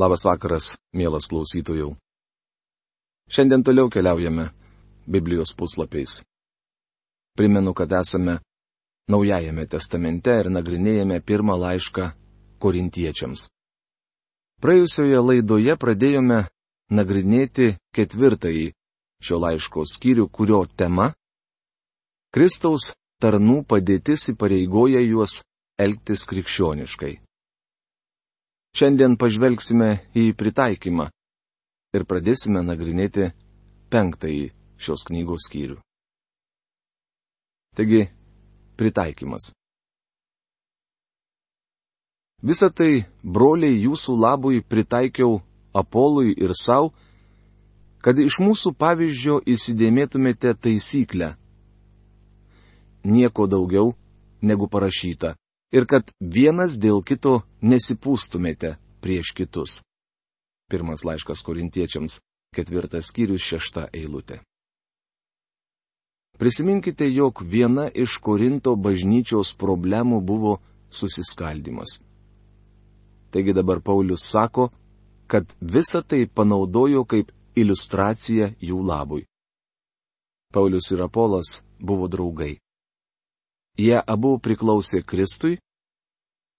Labas vakaras, mielas klausytojų. Šiandien toliau keliaujame Biblijos puslapiais. Primenu, kad esame Naujajame testamente ir nagrinėjame pirmą laišką korintiečiams. Praėjusioje laidoje pradėjome nagrinėti ketvirtąjį šio laiško skyrių, kurio tema - Kristaus tarnų padėtis įpareigoja juos elgtis krikščioniškai. Šiandien pažvelgsime į pritaikymą ir pradėsime nagrinėti penktąjį šios knygos skyrių. Taigi, pritaikymas. Visą tai, broliai, jūsų labui pritaikiau Apolui ir savo, kad iš mūsų pavyzdžio įsidėmėtumėte taisyklę. Nieko daugiau negu parašyta ir kad vienas dėl kito nesipūstumėte prieš kitus. Pirmas laiškas korintiečiams, ketvirtas skyrius, šešta eilutė. Prisiminkite, jog viena iš Korinto bažnyčios problemų buvo susiskaldimas. Taigi dabar Paulius sako, kad visą tai panaudojo kaip iliustracija jų labui. Paulius ir Apolas buvo draugai. Jie abu priklausė Kristui,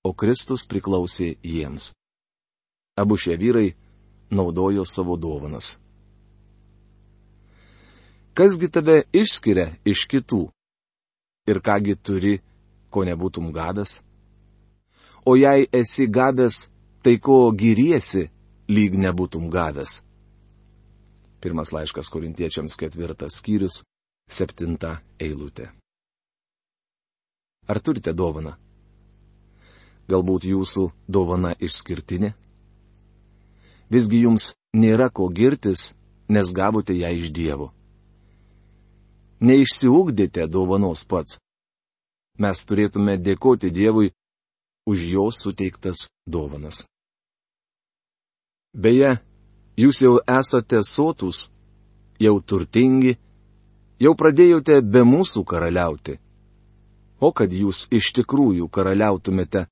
o Kristus priklausė jiems. Abu šie vyrai naudojo savo dovanas. Kasgi tave išskiria iš kitų? Ir kągi turi, ko nebūtum gadas? O jei esi gadas, tai ko gyriesi, lyg nebūtum gadas? Pirmas laiškas korintiečiams ketvirtas skyrius, septinta eilutė. Ar turite dovaną? Galbūt jūsų dovana išskirtinė? Visgi jums nėra ko girtis, nes gavote ją iš Dievo. Neišsiugdėte dovanos pats. Mes turėtume dėkoti Dievui už jo suteiktas dovanas. Beje, jūs jau esate sotus, jau turtingi, jau pradėjote be mūsų karaliauti o kad jūs iš tikrųjų karaliautumėte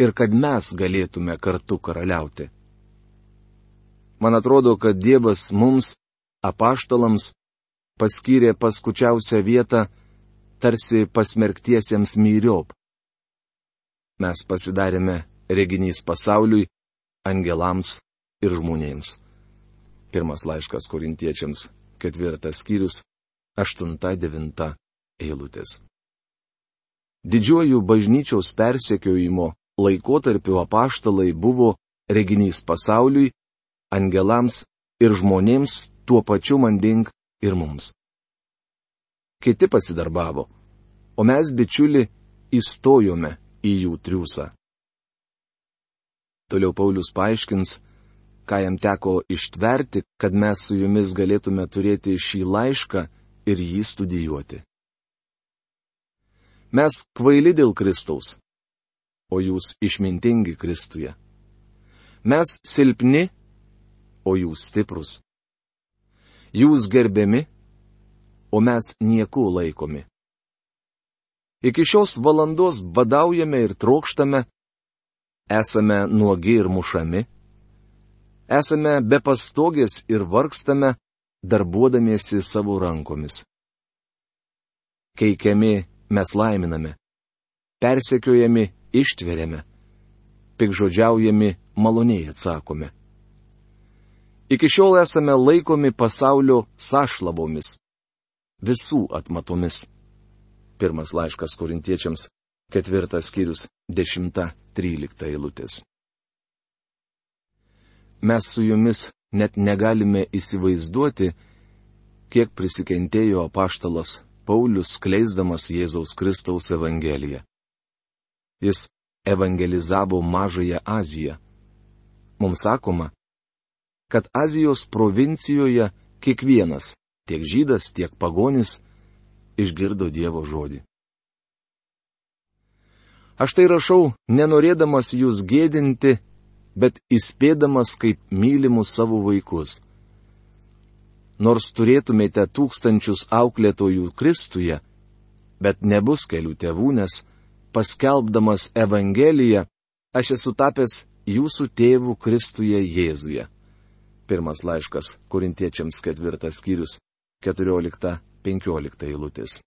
ir kad mes galėtume kartu karaliauti. Man atrodo, kad Dievas mums, apaštalams, paskyrė paskučiausią vietą, tarsi pasmerktiesiems myriop. Mes pasidarėme reginys pasauliui, angelams ir žmonėms. Pirmas laiškas korintiečiams, ketvirtas skyrius, aštunta devinta eilutės. Didžiuoju bažnyčios persekiojimo laikotarpiu apaštalai buvo reginys pasauliui, angelams ir žmonėms tuo pačiu manding ir mums. Kiti pasidarbavo, o mes bičiuli įstojome į jų triūsą. Toliau Paulius paaiškins, ką jam teko ištverti, kad mes su jumis galėtume turėti šį laišką ir jį studijuoti. Mes kvaili dėl Kristaus, o jūs išmintingi Kristuje. Mes silpni, o jūs stiprus. Jūs gerbiami, o mes nieku laikomi. Iki šios valandos badaujame ir trokštame, esame nuogi ir mušami, esame be pastogės ir vargstame, darbuodamiesi savo rankomis. Keikiami mes laiminame. Persekiojami ištveriame. Pikžodžiaujami maloniai atsakome. Iki šiol esame laikomi pasaulio sašlabomis. Visų atmatomis. Pirmas laiškas korintiečiams, ketvirtas skyrius, dešimta, trylikta eilutės. Mes su jumis net negalime įsivaizduoti, kiek prisikentėjo apaštalas Paulius skleisdamas Jėzaus Kristaus Evangeliją. Jis evangelizavo Mažąją Aziją. Mums sakoma, kad Azijos provincijoje kiekvienas, tiek žydas, tiek pagonis, išgirdo Dievo žodį. Aš tai rašau, nenorėdamas jūs gėdinti, bet įspėdamas kaip mylimus savo vaikus nors turėtumėte tūkstančius auklėtojų Kristuje, bet nebus kelių tėvų, nes paskelbdamas Evangeliją, aš esu tapęs jūsų tėvų Kristuje Jėzuje. Pirmas laiškas Korintiečiams ketvirtas skyrius 14-15 eilutės.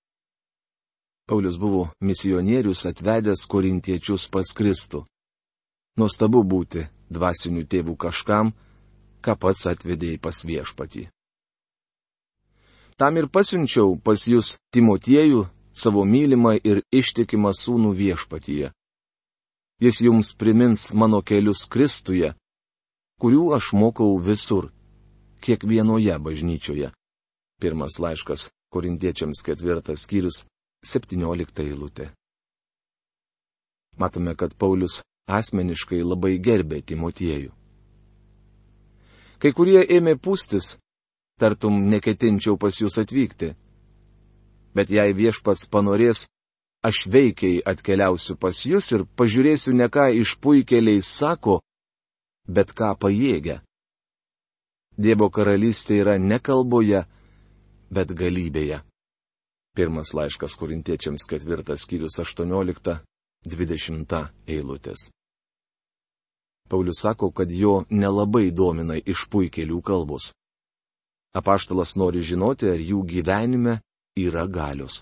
Paulius buvo misionierius atvedęs korintiečius pas Kristų. Nuostabu būti dvasinių tėvų kažkam, ką pats atvedėjai pas viešpatį. Tam ir pasiunčiau pas jūs Timotiejų, savo mylimą ir ištikimą sūnų viešpatyje. Jis jums primins mano kelius Kristuje, kurių aš mokau visur, kiekvienoje bažnyčioje. Pirmas laiškas Korintiečiams ketvirtas skyrius 17 eilutė. Matome, kad Paulius asmeniškai labai gerbė Timotiejų. Kai kurie ėmė pūstis, tartum neketinčiau pas jūs atvykti. Bet jei viešpats panorės, aš veikiai atkeliausiu pas jūs ir pažiūrėsiu ne ką iš puikeliai sako, bet ką pajėgia. Dievo karalystė yra ne kalboje, bet galybėje. Pirmas laiškas korintiečiams ketvirtas skyrius 18-20 eilutės. Paulius sako, kad jo nelabai domina iš puikelių kalbos. Apaštalas nori žinoti, ar jų gyvenime yra galios.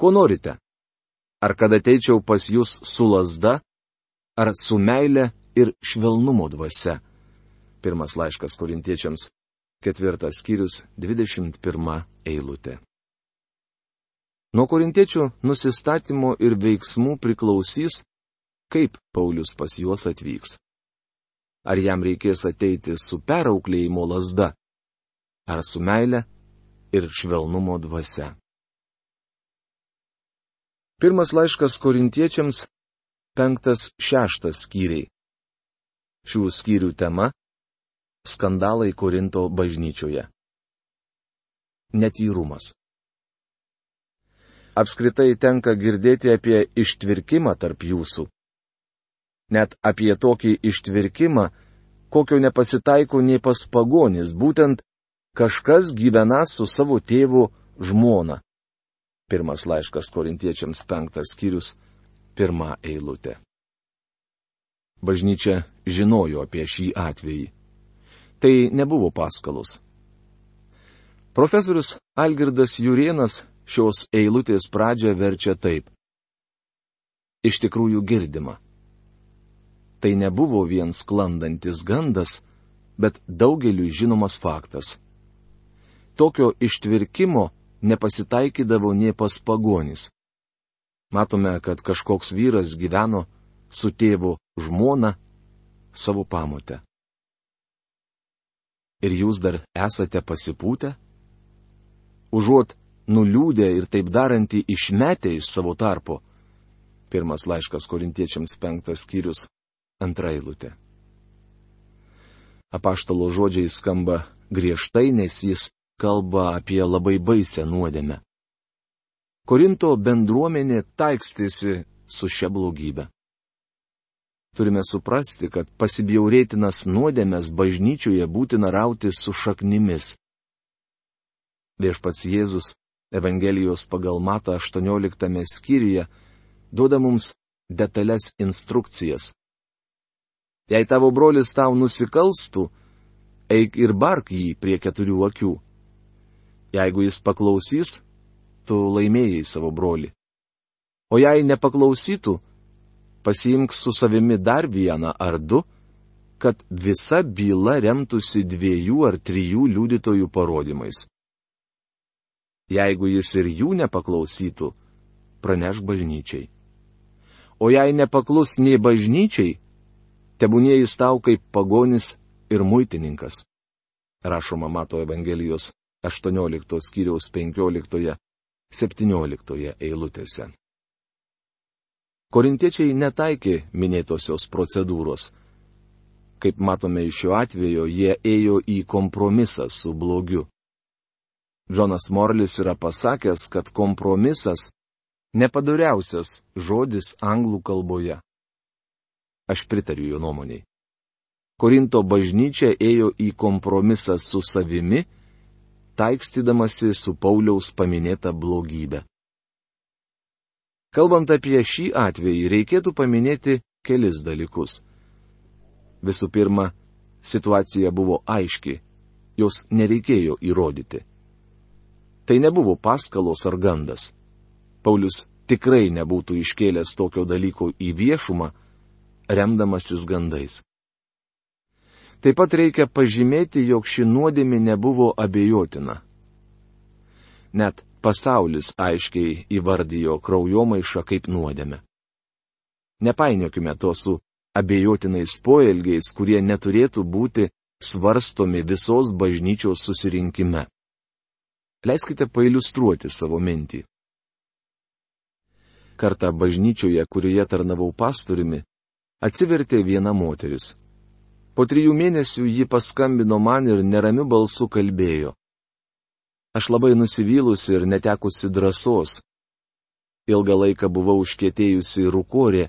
Ko norite? Ar kad ateičiau pas jūs su lasda, ar su meile ir švelnumo dvasia? Pirmas laiškas korintiečiams Ketvirtas skyrius, 21 eilutė. Nuo korintiečių nusistatymo ir veiksmų priklausys, kaip Paulius pas juos atvyks. Ar jam reikės ateiti su perauklėjimo lasda, ar su meile ir švelnumo dvasia. Pirmas laiškas korintiečiams, penktas šeštas skyriai. Šių skyrių tema Skandalai Korinto bažnyčioje. Netyrumas. Apskritai tenka girdėti apie ištvirkimą tarp jūsų. Net apie tokį ištvirkimą, kokio nepasitaiko nei pas pagonis, būtent kažkas gyvena su savo tėvu žmona. Pirmas laiškas korintiečiams penktas skyrius, pirma eilutė. Bažnyčia žinojo apie šį atvejį. Tai nebuvo paskalus. Profesorius Algirdas Jurienas šios eilutės pradžią verčia taip. Iš tikrųjų girdima. Tai nebuvo vien sklandantis gandas, bet daugeliu žinomas faktas. Tokio ištvirkimo nepasitaikydavo nie pas pagonis. Matome, kad kažkoks vyras gyveno su tėvu žmona savo pamotę. Ir jūs dar esate pasipūtę? Užuot nuliūdę ir taip darantį išmetę iš savo tarpo. Pirmas laiškas korintiečiams penktas skyrius, antra eilutė. Apaštalo žodžiai skamba griežtai, nes jis kalba apie labai baisę nuodėmę. Korinto bendruomenė taikstėsi su šia blogybė. Turime suprasti, kad pasibjaurėtinas nuodėmės bažnyčioje būtina rauti su šaknimis. Viešpats Jėzus Evangelijos pagal Mata 18 skyriuje duoda mums detalės instrukcijas. Jei tavo brolis tau nusikalstų, eik ir bark jį prie keturių akių. Jeigu jis paklausys, tu laimėjai savo brolį. O jei nepaklausytų, pasiimk su savimi dar vieną ar du, kad visa byla remtųsi dviejų ar trijų liudytojų parodymais. Jeigu jis ir jų nepaklausytų, praneš bažnyčiai. O jei nepaklus nei bažnyčiai, tebūnie jis tau kaip pagonis ir muitininkas. Rašoma Mato Evangelijos 18 skyriaus 15-17 eilutėse. Korintiečiai netaikė minėtosios procedūros. Kaip matome iš šio atvejo, jie ėjo į kompromisą su blogiu. Džonas Morlis yra pasakęs, kad kompromisas nepadariausias žodis anglų kalboje. Aš pritariu jo nuomoniai. Korinto bažnyčia ėjo į kompromisą su savimi, taikstydamasi su Pauliaus paminėta blogybė. Kalbant apie šį atvejį, reikėtų paminėti kelis dalykus. Visų pirma, situacija buvo aiški, jos nereikėjo įrodyti. Tai nebuvo paskalos ar gandas. Paulius tikrai nebūtų iškėlęs tokio dalyko į viešumą, remdamasis gandais. Taip pat reikia pažymėti, jog ši nuodėmė nebuvo abejotina. Net pasaulis aiškiai įvardijo kraujomaišą kaip nuodėmę. Nepainiokime to su abejotinais poelgiais, kurie neturėtų būti svarstomi visos bažnyčios susirinkime. Leiskite pailustruoti savo mintį. Kartą bažnyčioje, kurioje tarnavau pastoriumi, atsivertė viena moteris. Po trijų mėnesių ji paskambino man ir neramiu balsu kalbėjo. Aš labai nusivylusi ir netekusi drąsos. Ilgą laiką buvau užkėtėjusi rukorė,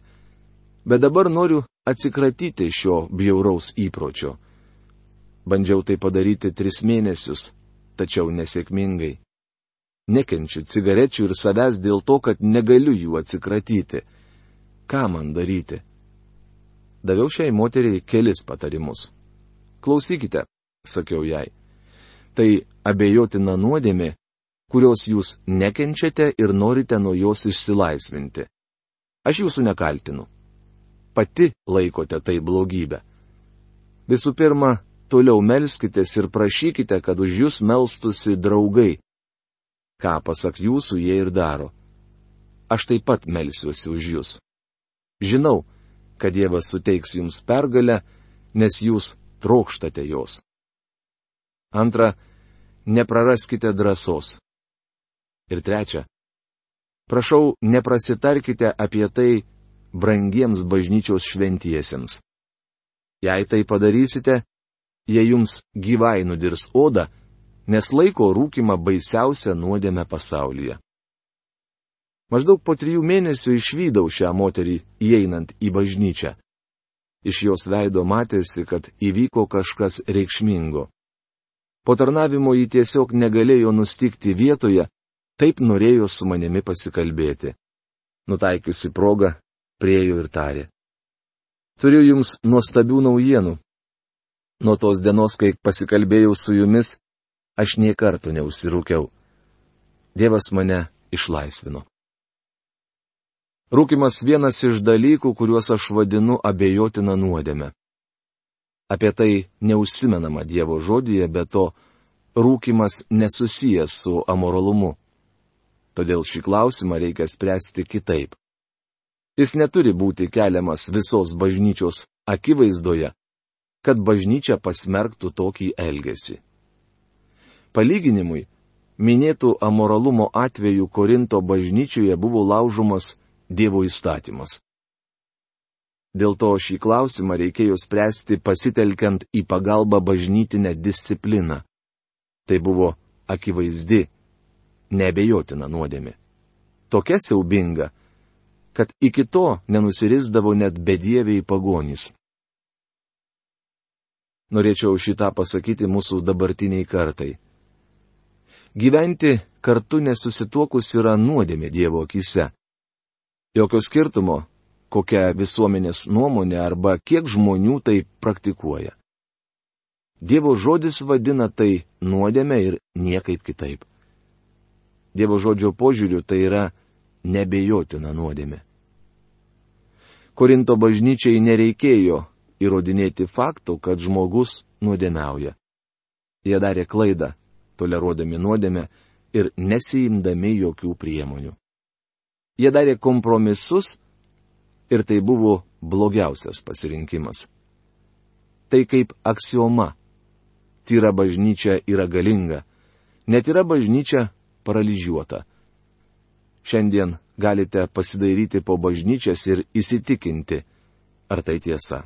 bet dabar noriu atsikratyti šio bjauraus įpročio. Bandžiau tai padaryti tris mėnesius, tačiau nesėkmingai. Nekenčiu cigarečių ir savęs dėl to, kad negaliu jų atsikratyti. Ką man daryti? Daviau šiai moteriai kelis patarimus. Klausykite, sakiau jai. Tai abejotina nuodėmė, kurios jūs nekenčiate ir norite nuo jos išsilaisvinti. Aš jūsų nekaltinu. Pati laikote tai blogybę. Visų pirma, toliau melskitės ir prašykite, kad už jūs melstusi draugai. Ką pasak jūsų jie ir daro. Aš taip pat melsiuosi už jūs. Žinau, kad Dievas suteiks jums pergalę, nes jūs trokštate jos. Antra, nepraraskite drąsos. Ir trečia, prašau, neprasitarkite apie tai brangiems bažnyčios šventiesiems. Jei tai padarysite, jie jums gyvai nudirs odą, nes laiko rūkimą baisiausią nuodėmę pasaulyje. Maždaug po trijų mėnesių išvydau šią moterį įeinant į bažnyčią. Iš jos veido matėsi, kad įvyko kažkas reikšmingo. Po tarnavimo ji tiesiog negalėjo nustikti vietoje, taip norėjo su manimi pasikalbėti. Nutaikiusi progą, priejo ir tarė. Turiu jums nuostabių naujienų. Nuo tos dienos, kai pasikalbėjau su jumis, aš nie kartų neužsirūkiau. Dievas mane išlaisvino. Rūkimas vienas iš dalykų, kuriuos aš vadinu abejotina nuodėme. Apie tai neužsimenama Dievo žodyje, bet to rūkimas nesusijęs su amoralumu. Todėl šį klausimą reikia spręsti kitaip. Jis neturi būti keliamas visos bažnyčios akivaizdoje, kad bažnyčia pasmerktų tokį elgesį. Palyginimui, minėtų amoralumo atveju Korinto bažnyčioje buvo laužomas Dievo įstatymus. Dėl to šį klausimą reikėjo spręsti pasitelkiant į pagalbą bažnytinę discipliną. Tai buvo akivaizdi, nebejotina nuodėmė. Tokia siaubinga, kad iki to nenusirisdavo net bedieviai pagonys. Norėčiau šitą pasakyti mūsų dabartiniai kartai. Gyventi kartu nesusituokus yra nuodėmė Dievo akise. Jokio skirtumo, kokia visuomenės nuomonė arba kiek žmonių tai praktikuoja. Dievo žodis vadina tai nuodėme ir niekaip kitaip. Dievo žodžio požiūriu tai yra nebejotina nuodėme. Korinto bažnyčiai nereikėjo įrodinėti faktų, kad žmogus nuodėmiauja. Jie darė klaidą, toleruodami nuodėmę ir nesijimdami jokių priemonių. Jie darė kompromisus ir tai buvo blogiausias pasirinkimas. Tai kaip aksioma. Tyra bažnyčia yra galinga. Netyra bažnyčia paralyžiuota. Šiandien galite pasidairyti po bažnyčias ir įsitikinti, ar tai tiesa.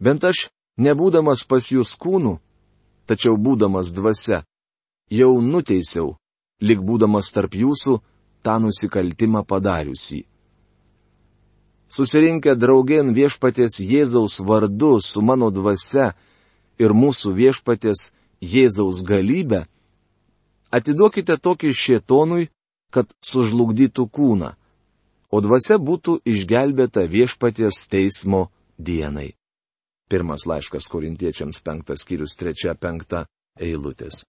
Bent aš, nebūdamas pas jūs kūnų, tačiau būdamas dvasia, jau nuteisiau, lik būdamas tarp jūsų, tą nusikaltimą padariusį. Susirinkę draugien viešpatės Jėzaus vardu su mano dvasia ir mūsų viešpatės Jėzaus galybę, atiduokite tokį šėtonui, kad sužlugdytų kūną, o dvasia būtų išgelbėta viešpaties teismo dienai. Pirmas laiškas korintiečiams penktas skyrius trečia penkta eilutės.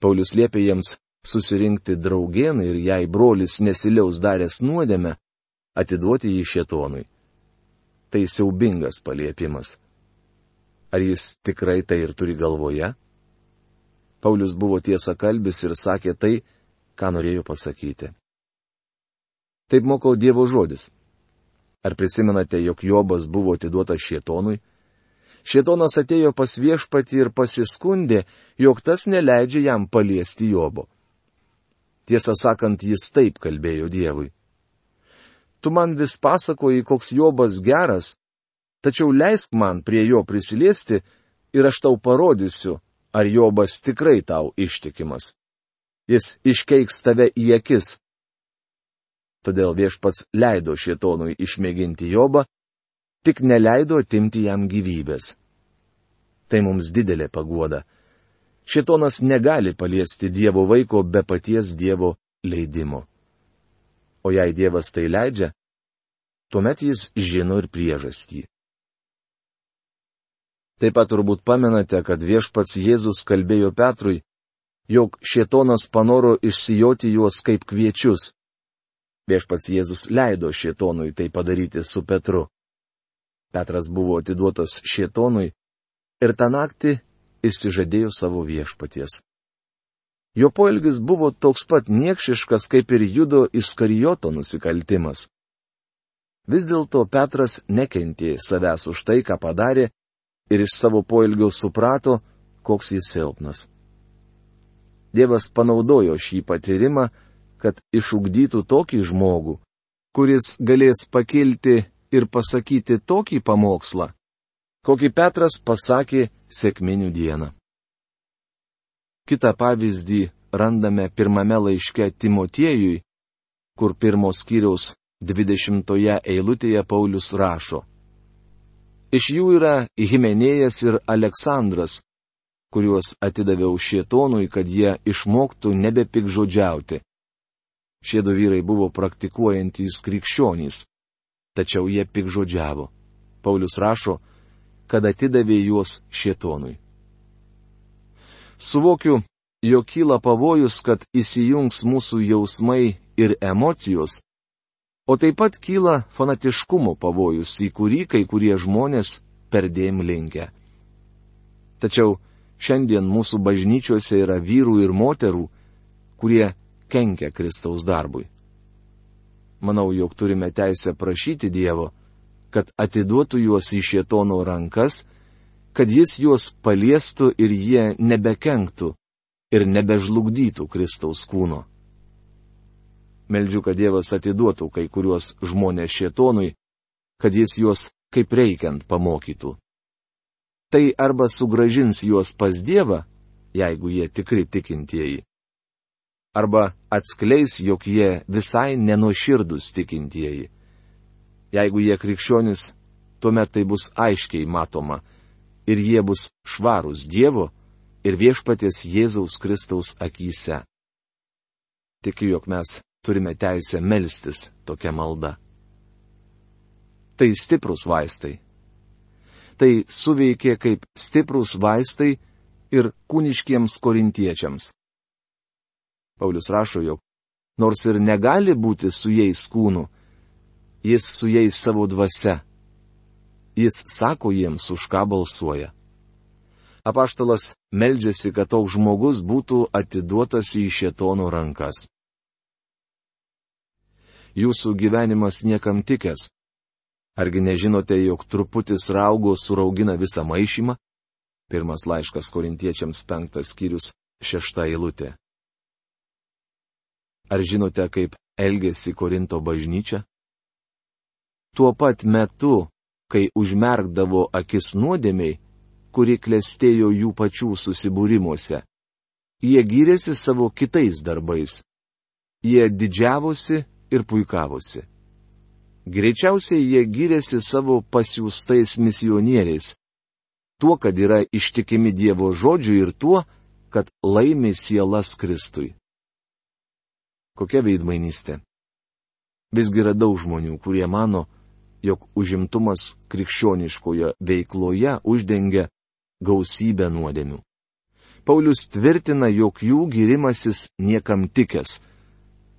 Paulius liepė jiems susirinkti draugien ir jei brolis nesiliaus daręs nuodėmę, atiduoti jį šietonui. Tai siaubingas paliepimas. Ar jis tikrai tai ir turi galvoje? Paulius buvo tiesa kalbis ir sakė tai, ką norėjo pasakyti. Taip mokau Dievo žodis. Ar prisimenate, jog Jobas buvo atiduotas šietonui? Šietonas atėjo pas viešpatį ir pasiskundė, jog tas neleidžia jam paliesti Jobo. Tiesą sakant, jis taip kalbėjo Dievui. Tu man vis pasakoji, koks Jobas geras, tačiau leisk man prie jo prisiliesti ir aš tau parodysiu, ar Jobas tikrai tau ištikimas. Jis iškeiks tave į akis, Todėl viešpats leido šietonui išmėginti Jobą, tik neleido atimti jam gyvybės. Tai mums didelė paguoda. Šietonas negali paliesti Dievo vaiko be paties Dievo leidimo. O jei Dievas tai leidžia, tuomet jis žino ir priežastį. Taip pat turbūt pamenate, kad viešpats Jėzus kalbėjo Petrui, jog šietonas panoro išsijoti juos kaip kviečius. Viešpats Jėzus leido šietonui tai padaryti su Petru. Petras buvo atiduotas šietonui ir tą naktį išsižadėjo savo viešpaties. Jo poelgis buvo toks pat niekšiškas kaip ir judo iskarijoto nusikaltimas. Vis dėlto Petras nekentė savęs už tai, ką padarė ir iš savo poelgio suprato, koks jis silpnas. Dievas panaudojo šį patyrimą, kad išugdytų tokį žmogų, kuris galės pakilti ir pasakyti tokį pamokslą, kokį Petras pasakė sėkminių dieną. Kita pavyzdį randame pirmame laiške Timotiejui, kur pirmos skyriaus dvidešimtoje eilutėje Paulius rašo. Iš jų yra Himenėjas ir Aleksandras, kuriuos atidaviau šietonui, kad jie išmoktų nebepikžodžiauti. Šie du vyrai buvo praktikuojantys krikščionys. Tačiau jie pikžodžiavo. Paulius rašo, kad atidavė juos šietonui. Suvokiu, jog kyla pavojus, kad įsijungs mūsų jausmai ir emocijos, o taip pat kyla fanatiškumo pavojus, į kurį kai kurie žmonės perdėm linkia. Tačiau šiandien mūsų bažnyčiose yra vyrų ir moterų, kurie kenkia Kristaus darbui. Manau, jog turime teisę prašyti Dievo, kad atiduotų juos į šietono rankas, kad jis juos paliestų ir jie nebekenktų ir nebežlugdytų Kristaus kūno. Meldžiu, kad Dievas atiduotų kai kuriuos žmonės šietonui, kad jis juos kaip reikiant pamokytų. Tai arba sugražins juos pas Dievą, jeigu jie tikri tikintieji, arba atskleis, jog jie visai nenuoširdus tikintieji. Jeigu jie krikščionis, tuomet tai bus aiškiai matoma ir jie bus švarūs Dievo ir viešpaties Jėzaus Kristaus akise. Tikiu, jog mes turime teisę melstis tokia malda. Tai stiprus vaistai. Tai suveikė kaip stiprus vaistai ir kūniškiems korintiečiams. Paulius rašo, jog nors ir negali būti su jais kūnu, jis su jais savo dvasia. Jis sako jiems, už ką balsuoja. Apaštalas meldžiasi, kad toks žmogus būtų atiduotas į šėtono rankas. Jūsų gyvenimas niekam tikęs. Argi nežinote, jog truputis raugo suraugina visą maišymą? Pirmas laiškas korintiečiams penktas skyrius šešta eilutė. Ar žinote, kaip elgėsi Korinto bažnyčia? Tuo pat metu, kai užmerkdavo akis nuodėmiai, kuri klestėjo jų pačių susibūrimuose, jie gyrėsi savo kitais darbais. Jie didžiavosi ir puikavosi. Greičiausiai jie gyrėsi savo pasiūstais misionieriais, tuo, kad yra ištikimi Dievo žodžiui ir tuo, kad laimi sielas Kristui. Kokia veidmainystė? Visgi yra daug žmonių, kurie mano, jog užimtumas krikščioniškoje veikloje uždengia gausybę nuodėmių. Paulius tvirtina, jog jų gyrimasis niekam tikęs.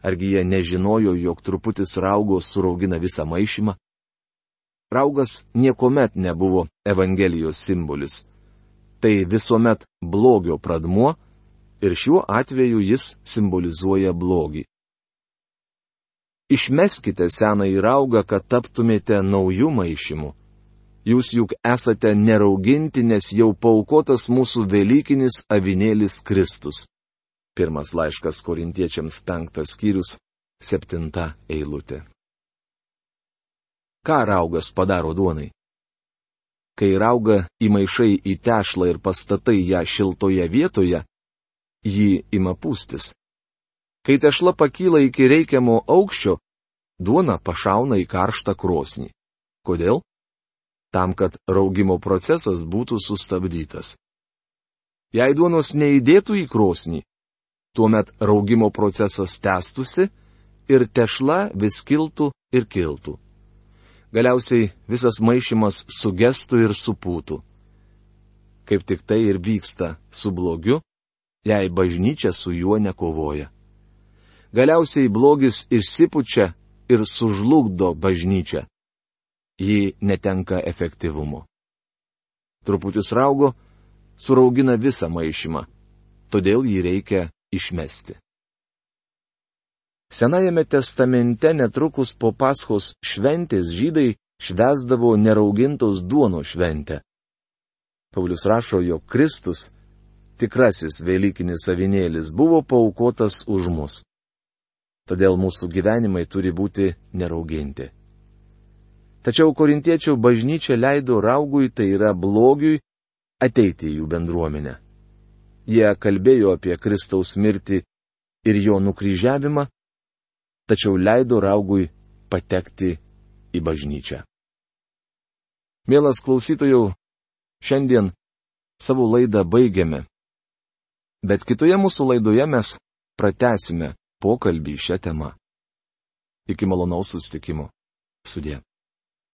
Argi jie nežinojo, jog truputis raugo suraugina visą maišymą? Raugas niekuomet nebuvo Evangelijos simbolis. Tai visuomet blogio pradmuo ir šiuo atveju jis simbolizuoja blogį. Išmeskite senąjį raugą, kad taptumėte naujų maišymų. Jūs juk esate nerauginti, nes jau paukotas mūsų Velykinis avinėlis Kristus. Pirmas laiškas korintiečiams penktas skyrius, septinta eilutė. Ką raugas padaro duonai? Kai rauga įmaišai į tešlą ir pastatai ją šiltoje vietoje, jį ima pūstis. Kai tešla pakyla iki reikiamo aukščio, duona pašauna į karštą krosnį. Kodėl? tam, kad raugimo procesas būtų sustabdytas. Jei duonos neįdėtų į krosnį, tuomet raugimo procesas tęstusi ir tešla vis kiltų ir kiltų. Galiausiai visas maišymas sugestų ir supūtų. Kaip tik tai ir vyksta su blogiu, jei bažnyčia su juo nekovoja. Galiausiai blogis išsipučia ir sužlugdo bažnyčią ji netenka efektyvumo. Truputis raugo suraugina visą maišymą, todėl jį reikia išmesti. Senajame testamente netrukus po paschos šventės žydai švesdavo neraugintos duono šventę. Paulius rašo, jog Kristus, tikrasis Velykinis avinėlis, buvo paukotas už mus. Todėl mūsų gyvenimai turi būti nerauginti. Tačiau korintiečių bažnyčia leido raugui, tai yra blogiui, ateiti į jų bendruomenę. Jie kalbėjo apie Kristaus mirtį ir jo nukryžiavimą, tačiau leido raugui patekti į bažnyčią. Mielas klausytojų, šiandien savo laidą baigiame. Bet kitoje mūsų laidoje mes pratesime pokalbį šią temą. Iki malonaus sustikimo. Sudė.